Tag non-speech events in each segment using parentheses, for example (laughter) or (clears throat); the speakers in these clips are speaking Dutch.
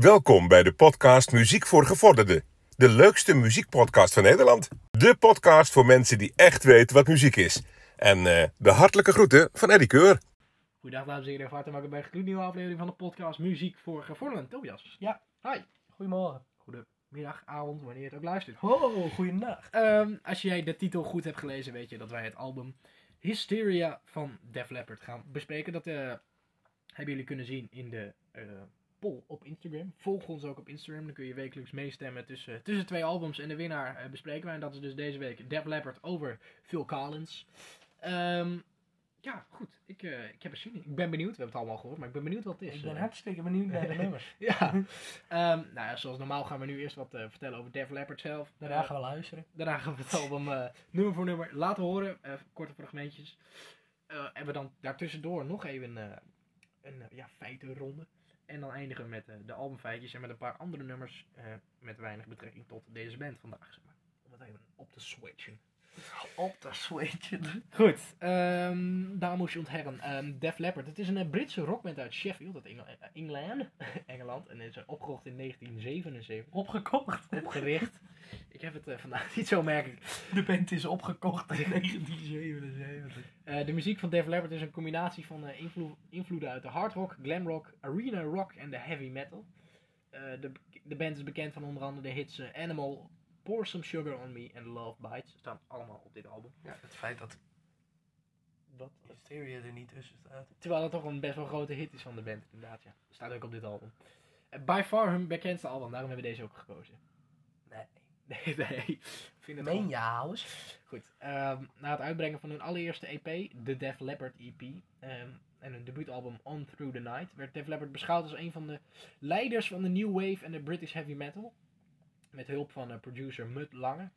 Welkom bij de podcast Muziek voor Gevorderden. De leukste muziekpodcast van Nederland. De podcast voor mensen die echt weten wat muziek is. En eh, de hartelijke groeten van Eddie Keur. Goedendag dames en heren, van harte welkom bij een gloednieuwe aflevering van de podcast Muziek voor Gevorderden. Tobias. Ja. Hi. Goedemorgen. Goedemiddag, avond, wanneer je het ook luistert. Oh, goeiedag. Ehm, als jij de titel goed hebt gelezen, weet je dat wij het album Hysteria van Def Leppard gaan bespreken. Dat eh, hebben jullie kunnen zien in de eh, poll op Instagram. Volg ons ook op Instagram, dan kun je wekelijks meestemmen tussen, tussen twee albums. En de winnaar eh, bespreken wij. En dat is dus deze week Def Leppard over Phil Collins. Ehm, ja, goed. Ik, eh, ik heb er zin in. Ik ben benieuwd. We hebben het allemaal gehoord, maar ik ben benieuwd wat het is. Ik ben Eh, hartstikke benieuwd naar de (laughs) nummers. ja. Ehm, nou ja, zoals normaal gaan we nu eerst wat vertellen over Def Leppard zelf. Daarna gaan we luisteren. Daarna gaan we het album nummer voor nummer laten horen. korte fragmentjes. En we dan daartussendoor nog even een ja, feitenronde. En dan eindigen we met eh, de albumfeitjes en met een paar andere nummers eh, met weinig betrekking tot deze band vandaag. Zeg maar. Om het even op te switchen. Op de switch. Goed, ehm dames en heren. ehm Def Leppard. Het is een eh, Britse rockband uit Sheffield, uit Engel- eh, (laughs) Engeland. En is opgekocht in 1977. Opgekocht. Opgericht. (laughs) Ik heb het eh, vandaag (laughs) niet zo merk ik. De band is opgekocht in (laughs) 1977. Eh, de muziek van Def Leppard is een combinatie van eh, invloed- invloeden uit de hard rock, glam rock, arena rock en de heavy metal. Eh, de, de band is bekend van onder andere de hits Animal, Pour Some Sugar On Me en Love Bites. Ze staan allemaal op dit album. Ja, het feit dat Wat? Hysteria er niet tussen staat. Terwijl het toch een best wel grote hit is van de band, inderdaad. Ja. Staat ook op dit album. By far hun bekendste album, daarom hebben we deze ook gekozen. Nee. Nee, nee. Vind het Meen je? Goed, ehm, na het uitbrengen van hun allereerste EP, de Def Leppard EP, ehm, en hun debuutalbum On Through the Night, werd Def Leppard beschouwd als een van de leiders van de New Wave en de British Heavy Metal. Met hulp van eh, producer Mud Lange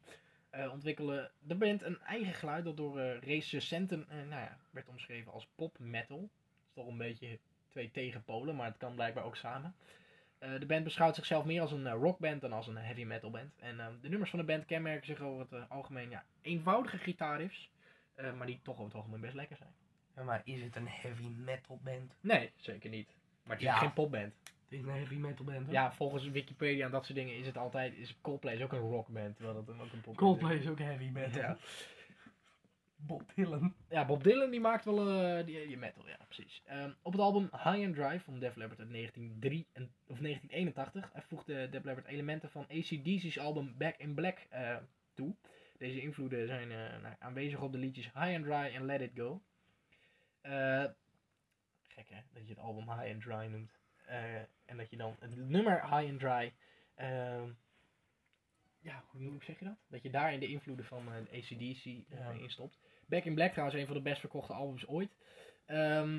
eh ontwikkelde de band een eigen geluid dat door eh recensenten nou ja, werd omschreven als pop metal. Dat is toch een beetje twee tegenpolen, maar het kan blijkbaar ook samen. Eh, de band beschouwt zichzelf meer als een eh, rockband dan als een heavy metal band. En eh, de nummers van de band kenmerken zich over het eh, algemeen ja, eenvoudige gitaarriffs, maar die toch over het algemeen best lekker zijn. Ja, maar is het een heavy metal band? Nee, zeker niet. Maar het is Ja. geen popband. Het is een heavy metal band, hoor. Ja, volgens Wikipedia en dat soort dingen is het altijd, is Coldplay is ook een rockband, terwijl dat ook een popband Coldplay is ook heavy metal. Ja. (laughs) Bob Dylan. Ja, Bob Dylan die maakt wel eh, die, die metal, ja precies. Ehm, op het album High and Dry van Def Leppard uit 1903 en, of 1981 eh, voegde Def Leppard elementen van ACDC's album Back in Black eh, toe. Deze invloeden zijn eh, nou, aanwezig op de liedjes High and Dry en Let It Go. Gek hè, dat je het album High and Dry noemt. En dat je dan het nummer High and Dry... ehm, ja, hoe zeg je dat? Dat je daar in de invloeden van eh ACDC Ja. in stopt. Back in Black trouwens een van de best verkochte albums ooit. Ehm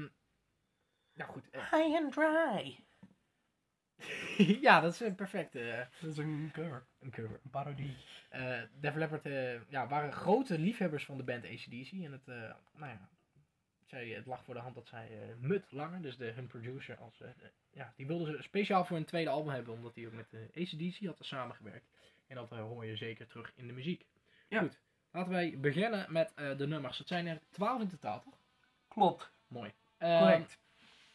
nou goed. eh, High and dry. (laughs) ja, dat is een perfecte eh, Dat is een cover. een cover. Een parodie. Eh Def Leppard eh, ja, waren grote liefhebbers van de band ACDC. En het, eh, nou ja, zij, het lag voor de hand dat zij eh Mud Langer, dus de, hun producer, als, eh, de- ja, die wilden ze speciaal voor een tweede album hebben. Omdat hij ook met de ACDC had samengewerkt. En dat hoor je zeker terug in de muziek. Ja. Goed, laten wij beginnen met eh, de nummers. Het zijn er twaalf in totaal, toch? Klopt. Mooi. Ehm, Correct.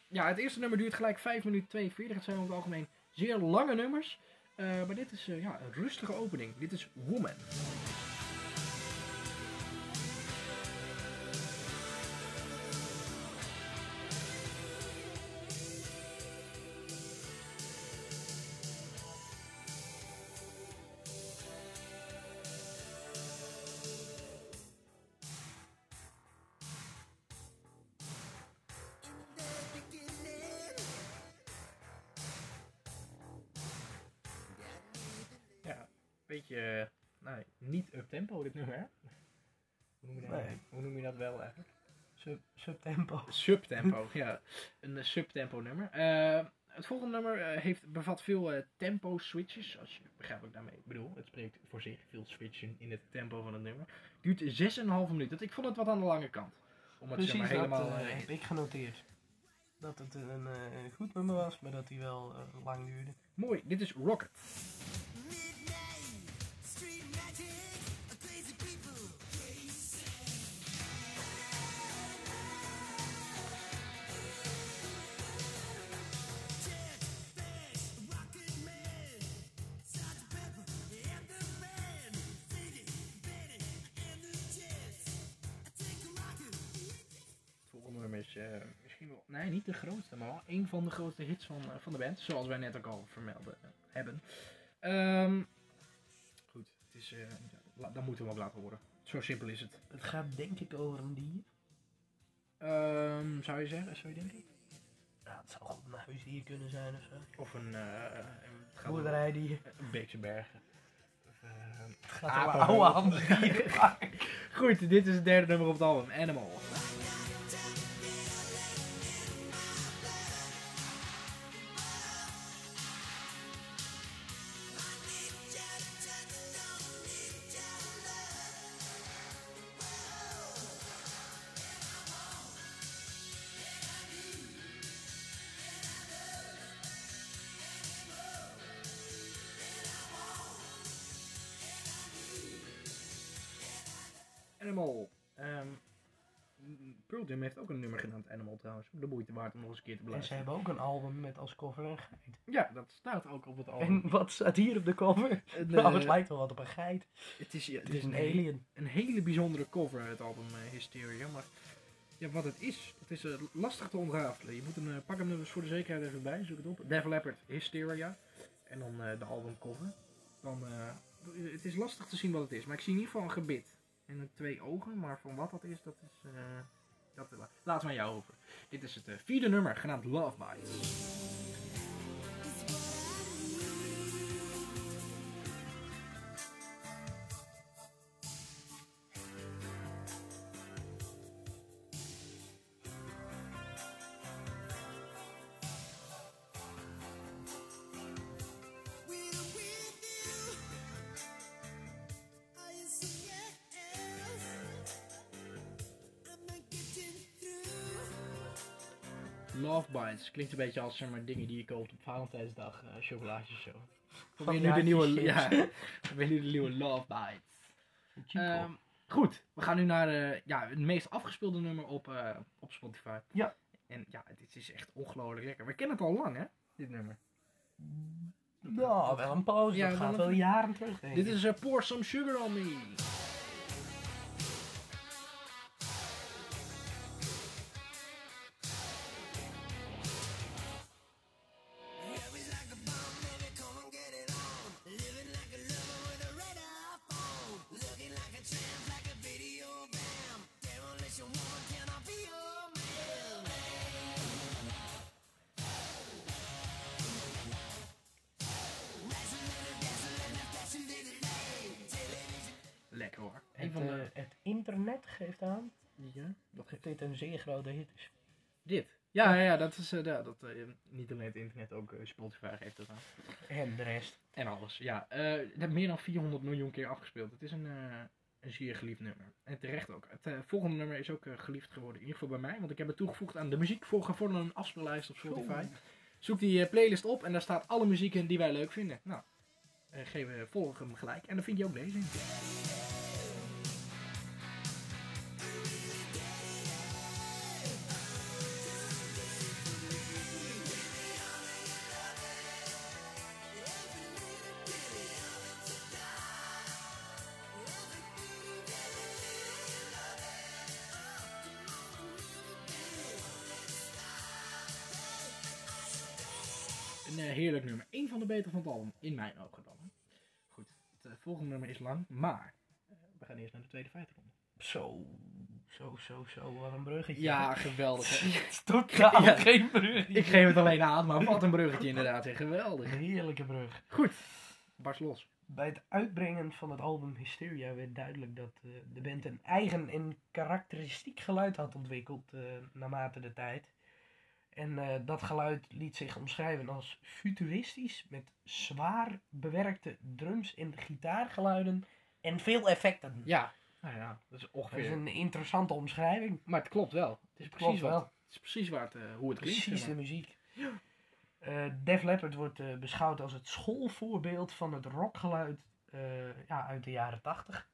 ja, het eerste nummer duurt gelijk 5 minuten 42. Het zijn over het algemeen zeer lange nummers. Eh, maar dit is eh, ja, een rustige opening. Dit is Woman. Subtempo. Subtempo, (laughs) ja. Een eh, subtempo nummer. Eh, het volgende nummer eh, heeft, bevat veel tempo switches. Als je begrijpt wat ik daarmee bedoel. Het spreekt voor zich veel switchen in het tempo van het nummer. Duurt 6,5 minuten. Ik vond het wat aan de lange kant. Om het Precies, zeg maar, helemaal... dat heb ik genoteerd. Dat het een eh, goed nummer was, maar dat hij wel lang duurde. mooi, dit is Rocket. Nee niet de grootste, maar wel een van de grootste hits van, eh, van de band. Zoals wij net ook al vermelden eh, hebben. Ehm, goed, het is, eh, la- dan moeten we ook laten horen. Zo simpel is het. Het gaat denk ik over een dier. Ehm, zou je zeggen, zou je denken? Ja, het zou goed een huisdier kunnen zijn of zo. Of een, eh, gaat Boerderijdier. een Beekse Bergen. Eh, Het gaat over oude handdieren. (laughs) Goed, dit is het derde nummer op het album. Animal. Trouwens. De moeite waard om nog eens een keer te En ze beluisteren. hebben ook een album met als cover een geit. Ja, dat staat ook op het album. En wat staat hier op de cover? (laughs) Een, (laughs) Nou, eh, het lijkt wel wat op een geit. het is, ja, Het is een alien. Een hele bijzondere cover, het album eh, Hysteria. Maar ja, wat het is, het is eh, lastig te ontrafelen. Je moet hem, eh, pak hem er dus voor de zekerheid even bij, zoek het op. Def Leppard, Hysteria. En dan eh, de albumcover. Dan, eh, het is lastig te zien wat het is, maar ik zie in ieder geval een gebit. En een twee ogen, maar van wat dat is, dat is... laten we aan jou over. Dit is het eh, vierde nummer, genaamd Love Bites. Love Bites klinkt een beetje als zeg maar, dingen die je koopt op Valentijnsdag, eh chocolaatjes of zo. Weer nu de nieuwe, ja, (laughs) nu de nieuwe Love Bites. Ehm, goed, we gaan nu naar eh, ja, het meest afgespeelde nummer op, eh, op Spotify. Ja. En ja, dit is echt ongelooflijk lekker. We kennen het al lang, hè? Dit nummer. Nou, wel een pauze. Ja, dat gaat wel jaren terug, Dit is Pour Some Sugar On Me. Internet geeft aan Ja, dat dit een zeer grote hit is. Dit. Ja, ja, ja, dat is eh, ja, dat, eh, niet alleen het internet, ook eh, Spotify geeft dat aan. En de rest. En alles, ja. eh het heeft meer dan 400 miljoen keer afgespeeld. Het is een, eh, een zeer geliefd nummer. En terecht ook. Het volgende nummer is ook geliefd geworden, in ieder geval bij mij. Want ik heb het toegevoegd aan de muziek voor gevorderden afspeellijst op Spotify. Zoek die playlist op en daar staat alle muziek in die wij leuk vinden. Nou, geven we volg hem gelijk. En dan vind je ook deze in. Heerlijk nummer. Eén van de betere van het album, in mijn ogen dan. Goed, het eh, volgende nummer is lang, maar eh, we gaan eerst naar de tweede feitenronde. Zo, zo, zo, zo. Wat een bruggetje. Ja, geweldig. totaal (laughs) Ja. (laughs) geen bruggetje. Ik geef het alleen aan, maar wat een bruggetje inderdaad. hè. Geweldig. Heerlijke brug. Goed, barst los. Bij het uitbrengen van het album Hysteria werd duidelijk dat eh, de band een eigen en karakteristiek geluid had ontwikkeld eh, naarmate de tijd. En eh, dat geluid liet zich omschrijven als futuristisch met zwaar bewerkte drums en gitaargeluiden en veel effecten. Ja, nou ja, dat is Dat is ongeveer. een interessante omschrijving. Maar het klopt wel. Het is precies, klopt wat, wel. het is precies waar het, eh, hoe het klinkt. Precies de muziek. Eh Def Leppard wordt eh, beschouwd als het schoolvoorbeeld van het rockgeluid eh, ja, uit de jaren 80.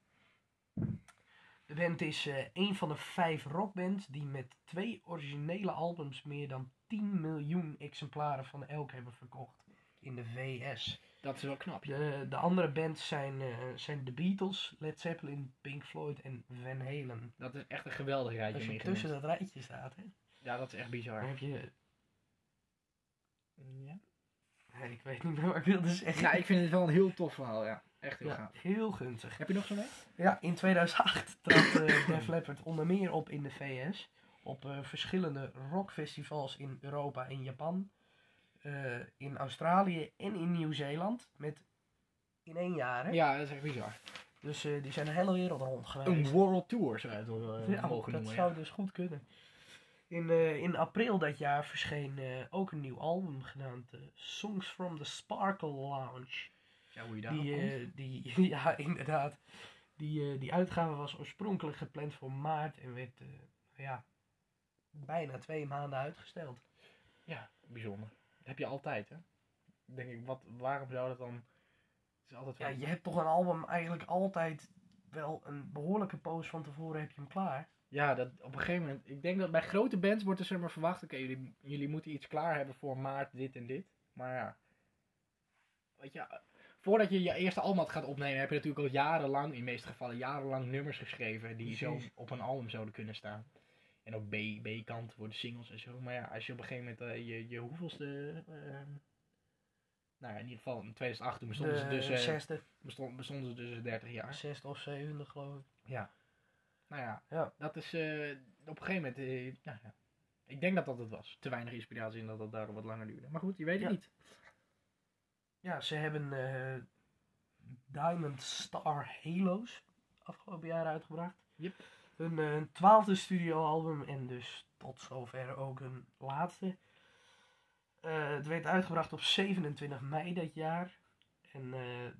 De band is eh, een van de vijf rockbands die met twee originele albums meer dan 10 miljoen exemplaren van elk hebben verkocht in de VS. Dat is wel knap. Ja. De, de andere bands zijn, eh, zijn de Beatles, Led Zeppelin, Pink Floyd en Van Halen. Dat is echt een geweldig rijtje Als je tussen dat rijtje staat, hè? Ja, dat is echt bizar. Dan heb je... Ja. Nee, ik weet niet meer wat ik wilde zeggen. ja, ik vind het wel een heel tof verhaal, ja. Echt heel Ja, gaaf. heel gunstig. Heb je nog zo mee? Ja, in 2008 trad eh Def Leppard onder meer op in de VS. Op eh, verschillende rockfestivals in Europa en Japan. eh, in Australië en in Nieuw-Zeeland. Met in één jaar. Hè? Ja, dat is echt bizar. Dus die zijn de hele wereld rond geweest. Een world tour zou je het wel Ja, mogen dat noemen. zou Ja. dus goed kunnen. In, in april dat jaar verscheen ook een nieuw album genaamd Songs from the Sparkle Lounge. Ja, hoe je daar Die, eh, die, (laughs) ja, inderdaad. Die, eh, die uitgave was oorspronkelijk gepland voor maart en werd eh, ja, bijna twee maanden uitgesteld. Ja, bijzonder. Dat heb je altijd, hè? Denk ik, wat, waarom zou dat dan... Het is altijd Ja, je hebt toch een album eigenlijk altijd wel een behoorlijke poos van tevoren heb je hem klaar. Ja, dat op een gegeven moment. Ik denk dat bij grote bands wordt er zeg maar verwacht: oké, jullie, jullie moeten iets klaar hebben voor maart, dit en dit. Maar ja. Weet je, voordat je je eerste album gaat opnemen, heb je natuurlijk al jarenlang, in de meeste gevallen jarenlang nummers geschreven die zo op een album zouden kunnen staan. En ook B, B-kant voor de singles en zo. Maar ja, als je op een gegeven moment eh, je, je hoeveelste. eh, nou ja, in ieder geval in 2008 toen bestonden ze dus. eh, zesde, bestond, bestonden ze dus 30 jaar. zesde of zevende geloof ik. Ja. Nou ja, Ja. dat is eh, op een gegeven moment. eh, nou ja. Ik denk dat dat het was. Te weinig inspiratie en dat het daarom wat langer duurde. Maar goed, je weet het Ja. niet. Ja, ze hebben eh, Diamond Star Halo's afgelopen jaar uitgebracht. Yep. Hun eh, twaalfde studioalbum en dus tot zover ook hun laatste. Eh, het werd uitgebracht op 27 mei dat jaar. En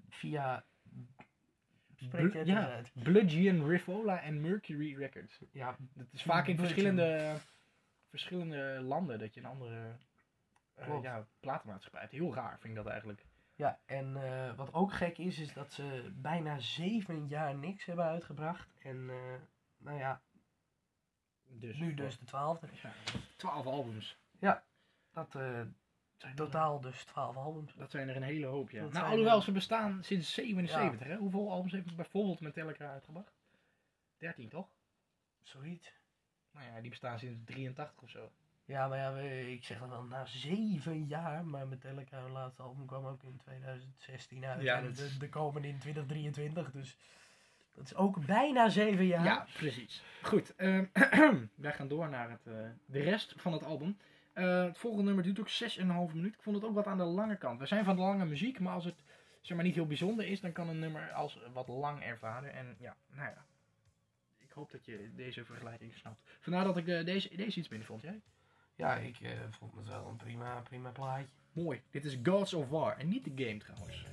via... Spreek het ja? Bludgeon, Rivola en Mercury Records. Ja, Dat is vaak in verschillende, verschillende landen dat je een andere Klopt. ja, platenmaatschappij hebt. Heel raar vind ik dat eigenlijk. Ja, en eh, wat ook gek is, is dat ze bijna zeven jaar niks hebben uitgebracht. En eh, nou ja, Dus nu dus de twaalfde. Ja, 12 albums. Dat eh, Zijn totaal dus 12 albums. Dat zijn er een hele hoop, ja. Dat Nou, alhoewel er- ze bestaan sinds 77, hè? Hoeveel albums heeft bijvoorbeeld Metallica uitgebracht? 13, toch? Zoiets. Nou ja, die bestaan sinds 83 of zo. Ja, maar ja, ik zeg dat wel na zeven jaar, maar Metallica, hun laatste album kwam ook in 2016 uit. Ja, en de, de komen in 2023, dus dat is ook bijna zeven jaar. Ja, precies. Goed, ehm, (clears throat) wij gaan door naar het, eh, de rest van het album. Eh, het volgende nummer duurt ook 6,5 minuut. Ik vond het ook wat aan de lange kant. We zijn van de lange muziek, maar als het zeg maar, niet heel bijzonder is, dan kan een nummer als wat lang ervaren. En ja, nou ja. Ik hoop dat je deze vergelijking snapt. Vandaar dat ik eh, deze, deze iets minder vond. Jij? Ja, ik eh, vond het wel een prima, prima plaatje. Mooi. Dit is Gods of War. En niet de game trouwens.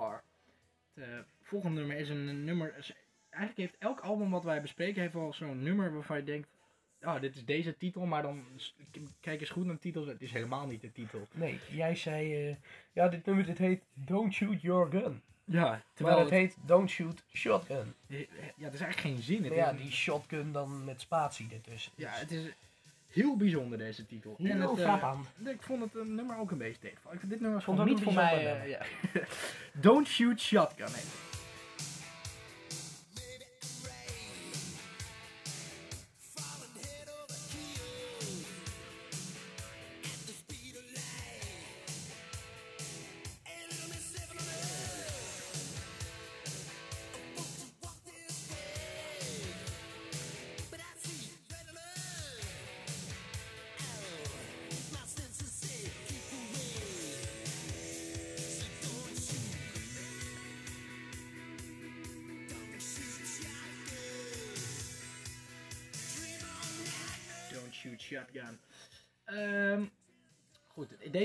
War. Het eh, volgende nummer is een nummer. is- Eigenlijk heeft elk album wat wij bespreken heeft wel zo'n nummer waarvan je denkt. Oh, dit is deze titel, maar dan kijk eens goed naar de titel. Het is helemaal niet de titel. Nee, jij zei, eh, ja, dit nummer dit heet Don't Shoot Your Gun. Ja, Terwijl het heet Don't Shoot Shotgun. Ja, het is eigenlijk geen zin. Het Maar ja, is een- die shotgun dan met spatie ertussen. ja, het is heel bijzonder deze titel. Heel en het, eh, ik vond het een nummer ook een beetje tegenvallen. Ik vind dit nummer gewoon niet voor mij. eh, ja. (laughs) Don't shoot shotgun. heet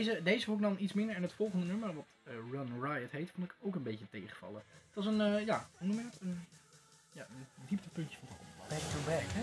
deze, deze vond ik dan iets minder. En het volgende nummer, wat eh, Run Riot heet, vond ik ook een beetje tegenvallen. Het was een, eh, ja, hoe noem je ja, dieptepuntje van album. Back to back, hè?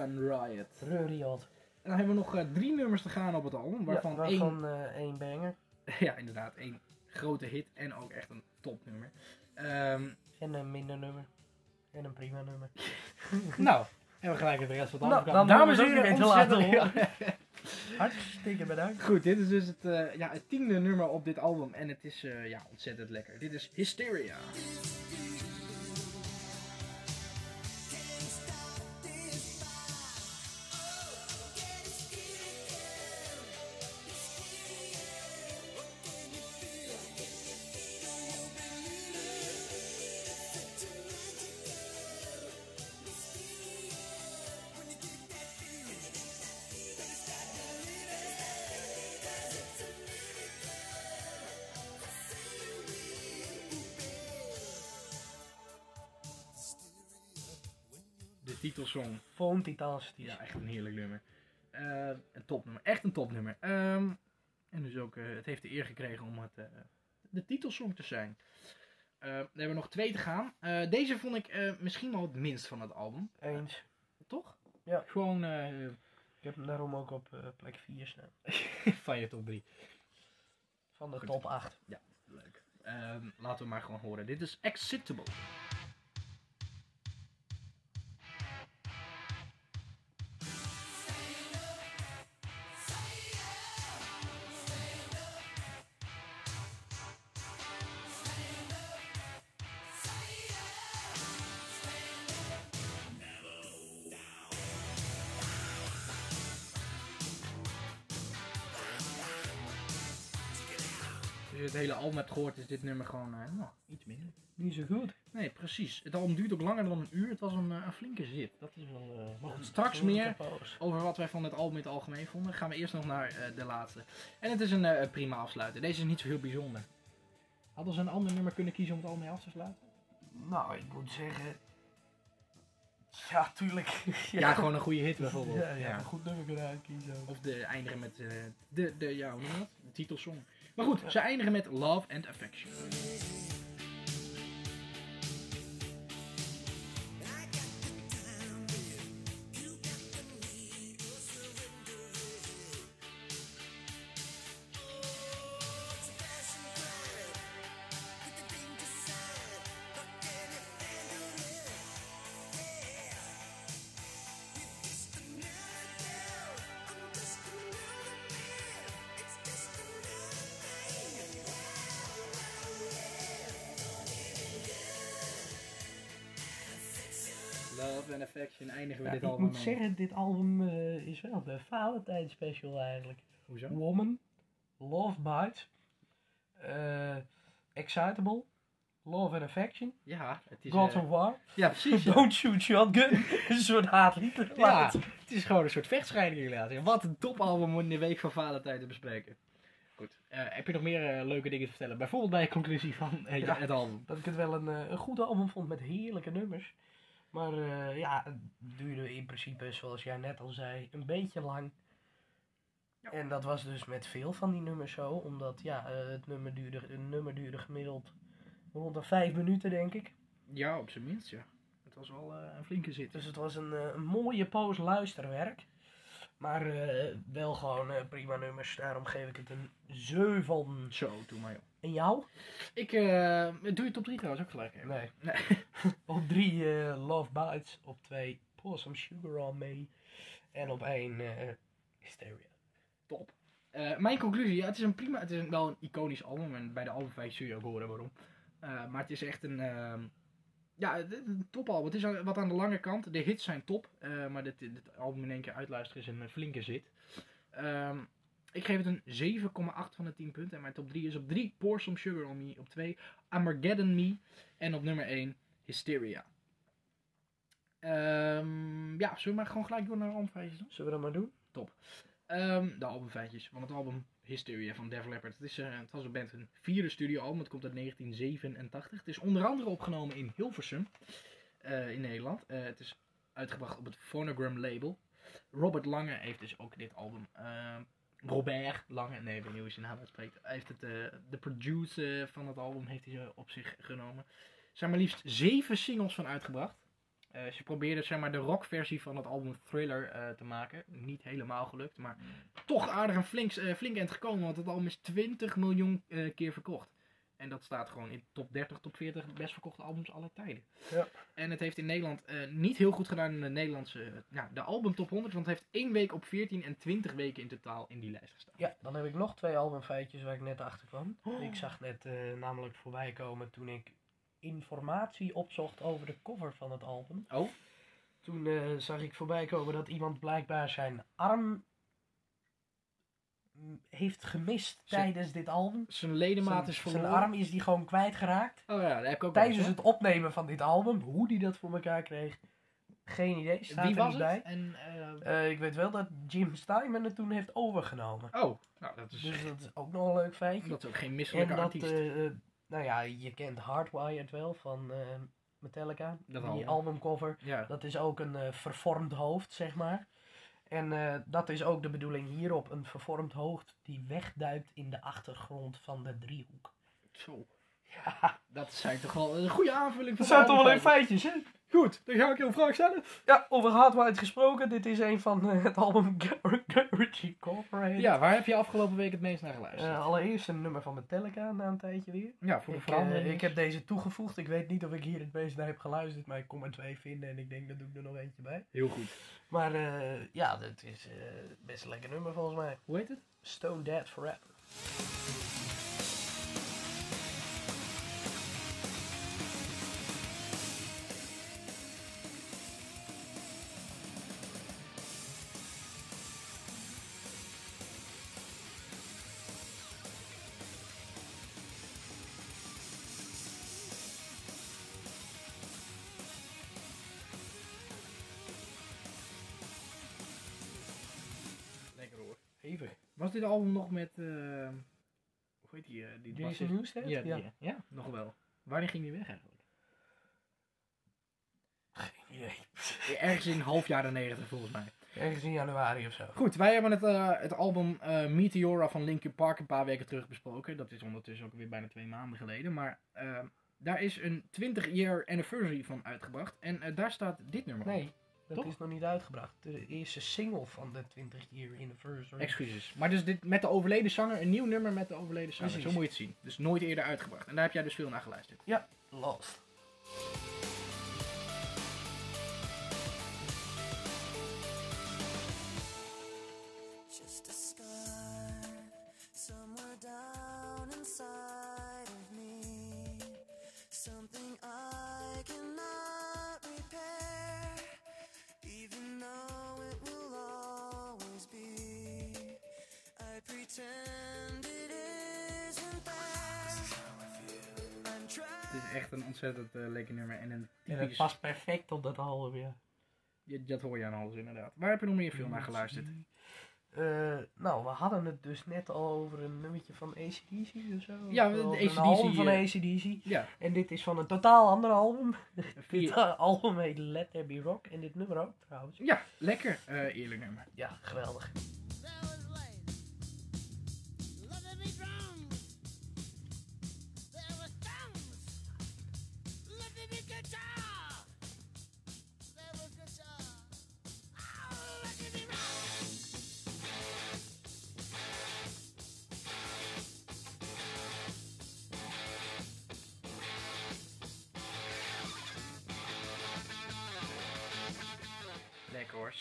Run Riot. En dan hebben we nog eh, drie nummers te gaan op het album, waarvan ja, één waarvan eh, één banger. (laughs) ja, inderdaad, één grote hit en ook echt een topnummer. Ehm En een minder nummer. En een prima nummer. (laughs) nou, en we gelijk het rest van het Nou, album. dan Dames en heren, ontzettend- laten (laughs) Hartstikke bedankt. Goed, dit is dus het, eh, ja, het tiende nummer op dit album en het is ja, ontzettend lekker. Dit is Hysteria. Titelsong. Vond fantastisch. Ja, echt een heerlijk nummer. Eh, een topnummer, echt een topnummer. Ehm, en dus ook, eh, het heeft de eer gekregen om het, eh, de titelsong te zijn. We hebben nog twee te gaan. Eh, deze vond ik eh, misschien wel het minst van het album. Eens. Toch? Ja. Gewoon eh, Ik heb hem daarom ook op eh, plek 4 staan. (laughs) van je top 3. Van de Goed. top 8. Leuk. Ehm, laten we maar gewoon horen. Dit is Excitable. Hele album hebt gehoord, is dit nummer gewoon eh, nou, iets minder. Niet zo goed. Nee, precies. Het album duurt ook langer dan een uur. Het was een, eh, een flinke zit. Dat is wel. eh, maar goed, straks meer over wat wij van het album in het algemeen vonden. Gaan we eerst nog naar eh, de laatste. En het is een eh, prima afsluiter. Deze is niet zo heel bijzonder. Hadden ze een ander nummer kunnen kiezen om het album mee af te sluiten? Nou, ik moet zeggen. Ja, tuurlijk. (laughs) Ja, gewoon een goede hit bijvoorbeeld. Ja, ja, een goed nummer kunnen uitkiezen. Of de eindigen met eh, de, de, ja, hoe noem je dat? De titelsong. Maar goed, ze eindigen met Love and Affection. Zeggen, dit album eh, is wel de Valentijn special eigenlijk. Hoezo? Woman, Love Bites, eh, Excitable, Love and Affection, Ja, het is... God eh, of War, ja, precies. (laughs) ja. Don't Shoot Shotgun. (laughs) een soort haatlied. Ja, het is gewoon een soort vechtscheiding inderdaad. Wat een topalbum om in de week van Valentijn te bespreken. Goed. Heb je nog meer leuke dingen te vertellen? Bijvoorbeeld bij de conclusie van Ja. het album. Dat ik het wel een, een goed album vond met heerlijke nummers. Maar eh, ja, het duurde in principe, zoals jij net al zei, een beetje lang. Ja. En dat was dus met veel van die nummers zo, omdat ja, eh, het nummer duurde, een nummer duurde gemiddeld rond de vijf minuten, denk ik. Ja, op zijn minst ja. Het was wel eh, een flinke zit. Dus het was een, een mooie poos luisterwerk. Maar wel gewoon prima nummers, daarom geef ik het een 7. Zo, doe maar joh. En jou? Ik eh, doe je top 3 trouwens ook gelijk. Nee. Nee. (laughs) op 3 Love Bites, op 2 Pour Some Sugar On Me. En op 1 Hysteria. Top. Eh, mijn conclusie, ja, het is een prima, het is een- wel een iconisch album en bij de albumfeit zul je ook horen waarom. Eh, maar het is echt een, ehm, ja, een topalbum. Het is wat aan de lange kant. De hits zijn top, eh, maar dit, dit album in één keer uitluisteren is een eh, flinke zit. Ehm, ik geef het een 7,8 van de 10 punten. En mijn top 3 is op 3 Pour Some Sugar On Me. Op 2 Armageddon Me. En op nummer 1 Hysteria. Ehm, ja, zullen we maar gewoon gelijk door naar de albumfeitjes doen? Zullen we dat maar doen? Ehm, de albumfeitjes van het album Hysteria van Def Leppard. Het, is, eh, het was een band hun vierde studioalbum. Het komt uit 1987. Het is onder andere opgenomen in Hilversum eh, in Nederland. Eh, het is uitgebracht op het Phonogram label. Robert Lange heeft dus ook dit album. Robert Lange, nee, ik weet niet hoe je zijn naam uitspreekt. Hij heeft het, eh, de producer van het album heeft hij eh, op zich genomen. Er zijn maar liefst zeven singles van uitgebracht. Eh, ze probeerden zeg maar, de rockversie van het album Thriller te maken. Niet helemaal gelukt, maar toch aardig een flink, flink eind gekomen. Want het album is 20 miljoen keer verkocht. En dat staat gewoon in top 30, top 40 best verkochte albums aller tijden. Ja. En het heeft in Nederland eh, niet heel goed gedaan in de Nederlandse, eh, ja, de album top 100. Want het heeft één week op 14 en 20 weken in totaal in die lijst gestaan. Ja, dan heb ik nog twee albumfeitjes waar ik net achter kwam. Ik zag net eh, namelijk voorbij komen toen ik informatie opzocht over de cover van het album. Oh, Toen zag ik voorbij komen dat iemand blijkbaar zijn arm heeft gemist Zijn- tijdens dit album. zijn ledemaat Zijn, is zijn verloren. arm is die gewoon kwijtgeraakt. Oh ja, dat heb ik ook Tijdens eens, het opnemen van dit album, hoe die dat voor elkaar kreeg, geen idee. Staat Wie er was niet het? bij. En, eh, Eh, ik weet wel dat Jim Steinman het toen heeft overgenomen. oh, nou dat is, Dus dat is ook nog een leuk feitje. dat is ook geen En misselijke dat, artiest. eh, nou ja, je kent Hardwired wel van Metallica. Dat die album. albumcover. ja. Dat is ook een vervormd hoofd, zeg maar. En eh, dat is ook de bedoeling hierop. Een vervormd hoofd die wegduikt in de achtergrond van de driehoek. Zo. Ja, Dat zijn toch wel een goede aanvulling dat van zijn de toch wel een feitjes, hè? Goed, dan ga ik je een vraag stellen. Ja, over Hardwired gesproken. Dit is een van eh, het album Gar- (laughs) Garage Incorporated. Ja, waar heb je afgelopen week het meest naar geluisterd? Eh, allereerst een nummer van Metallica na een tijdje weer. ja, voor de Ik, eh, verandering. ik heb deze toegevoegd. Ik weet niet of ik hier het meest naar heb geluisterd, maar ik kon er twee vinden en ik denk dat doe ik er nog eentje bij. Heel goed. Maar ja, dat is best een lekker nummer volgens mij. Hoe heet het? Stone Dead Forever. Was dit album nog met... eh hoe heet die? eh, die Jason? Newsted? Ja, Ja. ja. ja, nog wel. Wanneer ging die weg eigenlijk? Geen idee. Ergens in half jaren 90 volgens mij. Ergens in januari of zo. Goed, wij hebben het, eh, het album eh, Meteora van Linkin Park een paar weken terug besproken. Dat is ondertussen ook weer bijna twee maanden geleden. Maar eh, daar is een 20 year anniversary van uitgebracht. En eh, daar staat dit nummer op. Nee, dat Toch? is nog niet uitgebracht. De eerste single van de 20 year anniversary. Excuses. Maar dus dit met de overleden zanger, een nieuw nummer met de overleden zanger. Precies. Zo moet je het zien. Dus nooit eerder uitgebracht. En daar heb jij dus veel naar geluisterd. Lost. Het is echt een ontzettend eh, lekker nummer. En een En het past perfect op dat album, ja. Ja, dat hoor je aan alles inderdaad. Waar heb je nog meer veel naar geluisterd? Eh, nou, we hadden het dus net al over een nummertje van ACDC of zo. Ja, de AC/DC, Een album van eh, ACDC. Ja, En dit is van een totaal ander album. (laughs) Dit eh, (laughs) album heet Let There Be Rock. En dit nummer ook trouwens. ja lekker eh, eerlijk nummer. Ja, geweldig.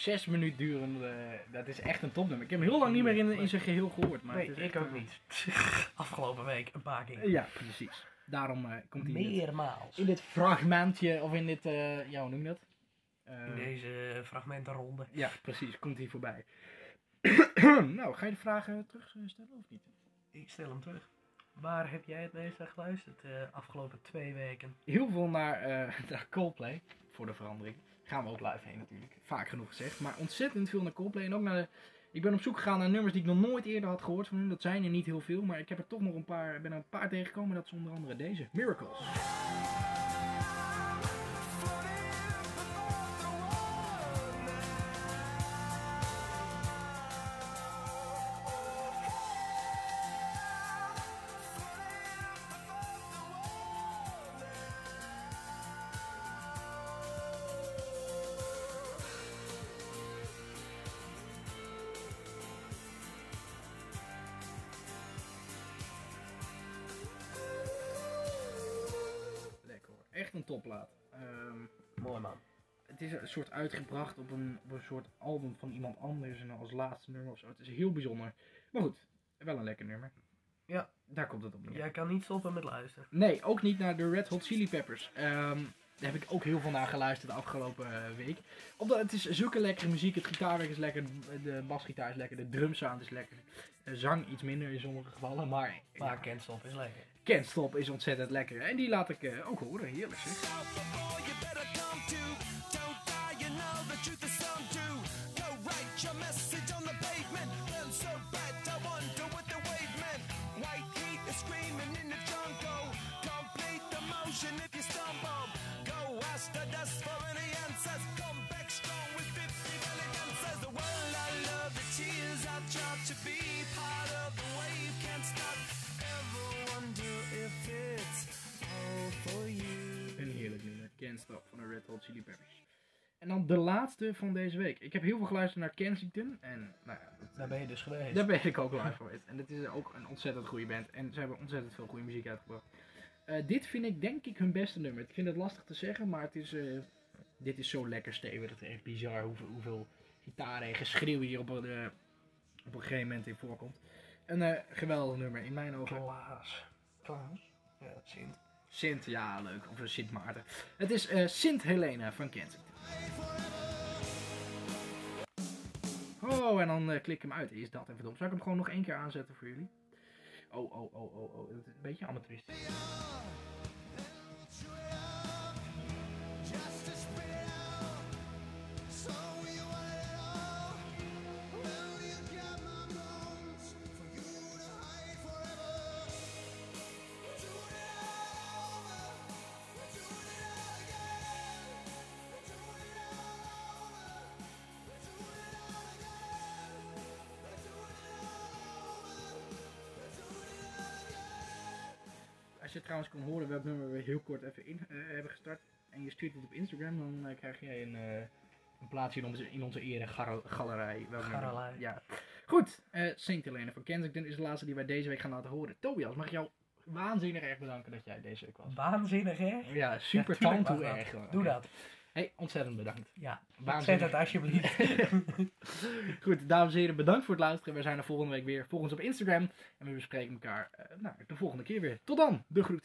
Zes minuten durende. eh, dat is echt een topnummer. Ik heb hem heel lang niet meer in, in zijn geheel gehoord. Maar nee, het is ik ook niet. (laughs) Afgelopen week een paar keer. Ja, precies. Daarom eh, komt hij Meermaals. in dit fragmentje, of in dit, eh, ja hoe noem je dat? Eh, In deze fragmentenronde. Ja, precies. Komt hij voorbij. (clears throat) nou, ga je de vragen terugstellen of niet? Ik stel hem terug. Waar heb jij het meest naar geluisterd de afgelopen twee weken? Heel veel naar, eh, (laughs) naar Coldplay, voor de verandering. Gaan we ook live heen natuurlijk. Vaak genoeg gezegd. Maar ontzettend veel naar Coldplay. En ook naar. Ik ben op zoek gegaan naar nummers die ik nog nooit eerder had gehoord van hun. Dat zijn er niet heel veel. Maar ik heb er toch nog een paar, ben er een paar tegengekomen. Dat is onder andere deze. Miracles. Soort uitgebracht op een, op een soort album van iemand anders en als laatste nummer of zo. Het is heel bijzonder. Maar goed, wel een lekker nummer. Ja. Daar komt het op neer. Jij kan niet stoppen met luisteren. Nee, ook niet naar de Red Hot Chili Peppers. Ehm, daar heb ik ook heel veel naar geluisterd de afgelopen eh, week. Omdat het is zulke lekkere muziek. Het gitaarwerk is lekker, de basgitaar is lekker, de drumsound is lekker. De zang iets minder in sommige gevallen, maar Maar ja, Can't Stop is lekker. Can't Stop is ontzettend lekker. En die laat ik eh, ook horen, heerlijk zeg. Go ask the dust for any answers. Come back strong with 50 million answers. The world I love, the tears I drop to be part of the wave. Can't stop. Ever wonder if it's all for you. Een heerlijk nummer, Can't Stop van de Red Hot Chili Peppers. En dan de laatste van deze week. Ik heb heel veel geluisterd naar Kensington. En nou ja, dat- Daar ben je dus geweest. Daar ben ik ook live geweest. En het is ook een ontzettend goede band. En ze hebben ontzettend veel goede muziek uitgebracht. Eh, dit vind ik denk ik hun beste nummer. Ik vind het lastig te zeggen, maar het is, eh, dit is zo lekker stevig. Het is echt bizar hoeveel, hoeveel gitaren en geschreeuw hier op een, eh, op een gegeven moment in voorkomt. Een geweldig nummer in mijn ogen. Klaas. Klaas? Ja, Sint. Sint, ja leuk. Of Sint Maarten. Het is Sint Helena van Kensington. Oh, en dan klik ik hem uit. Is dat even dom. Zal ik hem gewoon nog één keer aanzetten voor jullie? Oh, oh, oh, oh, oh. Het is Een beetje amateuristisch. Je trouwens kon horen welk nummer we heel kort even in eh, hebben gestart. En je stuurt het op Instagram, dan eh, krijg jij een, eh, een plaatsje in onze, in onze nummer? Galerij. Ja. Goed, eh Saint Helena van Kensington is de laatste die wij deze week gaan laten horen. Tobias, mag ik jou waanzinnig erg bedanken dat jij deze week was. Waanzinnig, hè? Ja, super Ja, erg. Doe dat. Hey, ontzettend bedankt. Ja. Waanzinnig. het alsjeblieft. (laughs) Goed, dames en heren, bedankt voor het luisteren. We zijn er volgende week weer. Volg ons op Instagram. En we bespreken elkaar eh, nou, de volgende keer weer. Tot dan, de groeten.